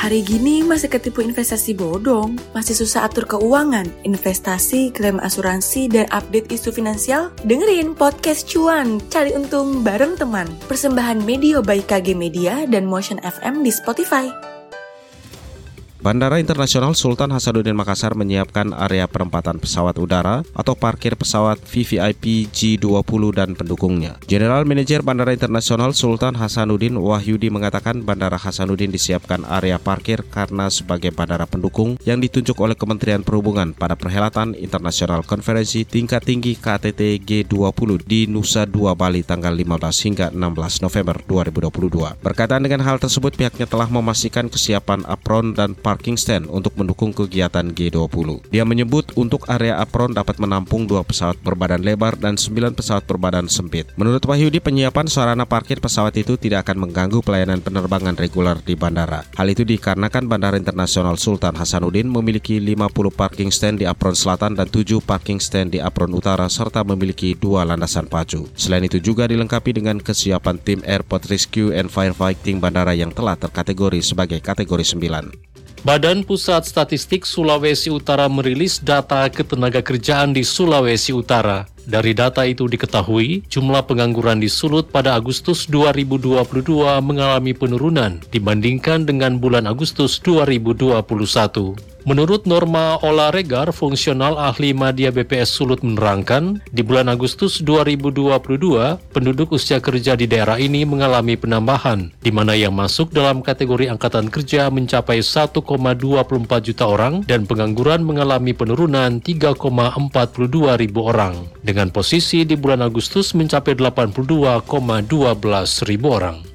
Hari gini masih ketipu investasi bodong, masih susah atur keuangan, investasi, klaim asuransi, dan update isu finansial? Dengerin podcast cuan, cari untung bareng teman. Persembahan media by KG Media dan Motion FM di Spotify. Bandara Internasional Sultan Hasanuddin Makassar menyiapkan area perempatan pesawat udara atau parkir pesawat VVIP G20 dan pendukungnya. General Manager Bandara Internasional Sultan Hasanuddin Wahyudi mengatakan Bandara Hasanuddin disiapkan area parkir karena sebagai bandara pendukung yang ditunjuk oleh Kementerian Perhubungan pada perhelatan internasional konferensi tingkat tinggi KTT G20 di Nusa Dua Bali tanggal 15 hingga 16 November 2022. Berkaitan dengan hal tersebut pihaknya telah memastikan kesiapan apron dan parking stand untuk mendukung kegiatan G20. Dia menyebut untuk area apron dapat menampung dua pesawat berbadan lebar dan sembilan pesawat berbadan sempit. Menurut Wahyudi, penyiapan sarana parkir pesawat itu tidak akan mengganggu pelayanan penerbangan reguler di bandara. Hal itu dikarenakan Bandara Internasional Sultan Hasanuddin memiliki 50 parking stand di apron selatan dan 7 parking stand di apron utara serta memiliki dua landasan pacu. Selain itu juga dilengkapi dengan kesiapan tim Airport Rescue and Firefighting bandara yang telah terkategori sebagai kategori 9. Badan Pusat Statistik Sulawesi Utara merilis data ketenaga kerjaan di Sulawesi Utara. Dari data itu diketahui, jumlah pengangguran di Sulut pada Agustus 2022 mengalami penurunan dibandingkan dengan bulan Agustus 2021. Menurut Norma Ola Regar, fungsional ahli media BPS Sulut menerangkan, di bulan Agustus 2022, penduduk usia kerja di daerah ini mengalami penambahan, di mana yang masuk dalam kategori angkatan kerja mencapai 1,24 juta orang dan pengangguran mengalami penurunan 3,42 ribu orang, dengan posisi di bulan Agustus mencapai 82,12 ribu orang.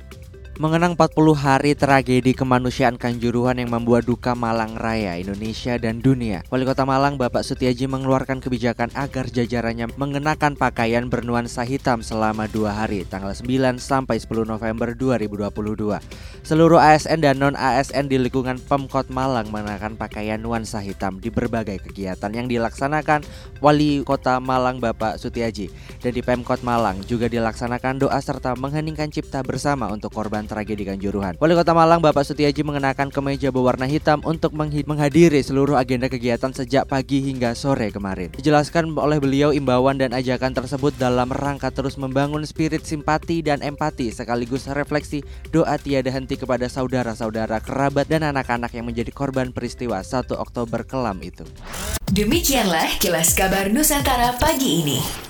Mengenang 40 hari tragedi kemanusiaan Kanjuruhan yang membuat duka Malang Raya, Indonesia dan dunia. Wali Kota Malang Bapak Sutiaji mengeluarkan kebijakan agar jajarannya mengenakan pakaian bernuansa hitam selama dua hari, tanggal 9 sampai 10 November 2022. Seluruh ASN dan non-ASN di lingkungan Pemkot Malang mengenakan pakaian nuansa hitam di berbagai kegiatan yang dilaksanakan Wali Kota Malang Bapak Sutiaji. Dan di Pemkot Malang juga dilaksanakan doa serta mengheningkan cipta bersama untuk korban tragedi Kanjuruhan. Wali Kota Malang Bapak Sutiaji mengenakan kemeja berwarna hitam untuk menghadiri seluruh agenda kegiatan sejak pagi hingga sore kemarin. Dijelaskan oleh beliau imbauan dan ajakan tersebut dalam rangka terus membangun spirit simpati dan empati sekaligus refleksi doa tiada henti kepada saudara-saudara, kerabat dan anak-anak yang menjadi korban peristiwa 1 Oktober kelam itu. Demikianlah kilas kabar Nusantara pagi ini.